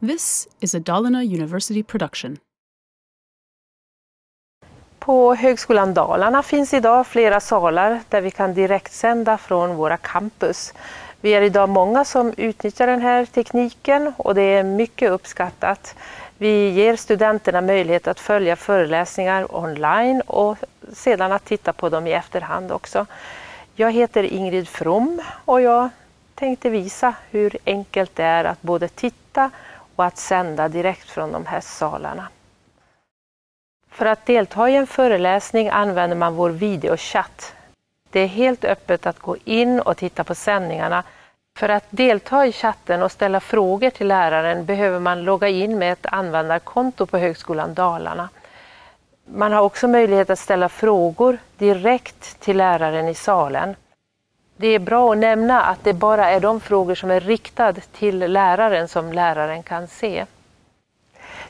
This is a Dalarna University production. På Högskolan Dalarna finns idag flera salar där vi kan direktsända från våra campus. Vi är idag många som utnyttjar den här tekniken och det är mycket uppskattat. Vi ger studenterna möjlighet att följa föreläsningar online och sedan att titta på dem i efterhand också. Jag heter Ingrid From och jag tänkte visa hur enkelt det är att både titta och att sända direkt från de här salarna. För att delta i en föreläsning använder man vår videochatt. Det är helt öppet att gå in och titta på sändningarna. För att delta i chatten och ställa frågor till läraren behöver man logga in med ett användarkonto på Högskolan Dalarna. Man har också möjlighet att ställa frågor direkt till läraren i salen. Det är bra att nämna att det bara är de frågor som är riktade till läraren som läraren kan se.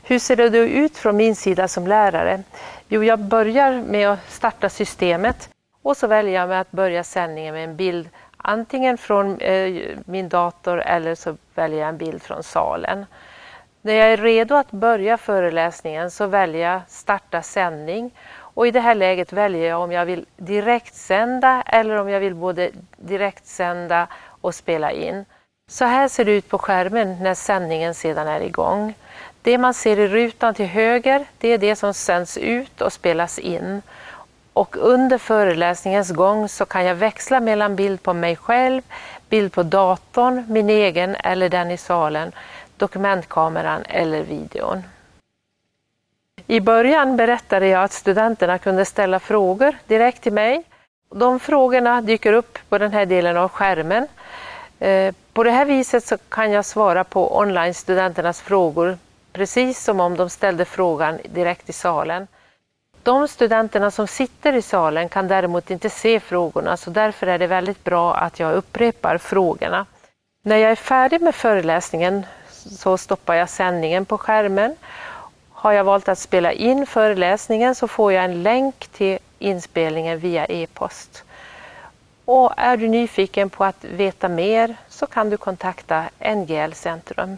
Hur ser det då ut från min sida som lärare? Jo, jag börjar med att starta systemet och så väljer jag med att börja sändningen med en bild antingen från eh, min dator eller så väljer jag en bild från salen. När jag är redo att börja föreläsningen så väljer jag starta sändning och i det här läget väljer jag om jag vill direktsända eller om jag vill både direktsända och spela in. Så här ser det ut på skärmen när sändningen sedan är igång. Det man ser i rutan till höger, det är det som sänds ut och spelas in. Och under föreläsningens gång så kan jag växla mellan bild på mig själv, bild på datorn, min egen eller den i salen, dokumentkameran eller videon. I början berättade jag att studenterna kunde ställa frågor direkt till mig. De frågorna dyker upp på den här delen av skärmen. Eh, på det här viset så kan jag svara på online-studenternas frågor precis som om de ställde frågan direkt i salen. De studenterna som sitter i salen kan däremot inte se frågorna så därför är det väldigt bra att jag upprepar frågorna. När jag är färdig med föreläsningen så stoppar jag sändningen på skärmen. Har jag valt att spela in föreläsningen så får jag en länk till inspelningen via e-post. Och är du nyfiken på att veta mer så kan du kontakta NGL Centrum.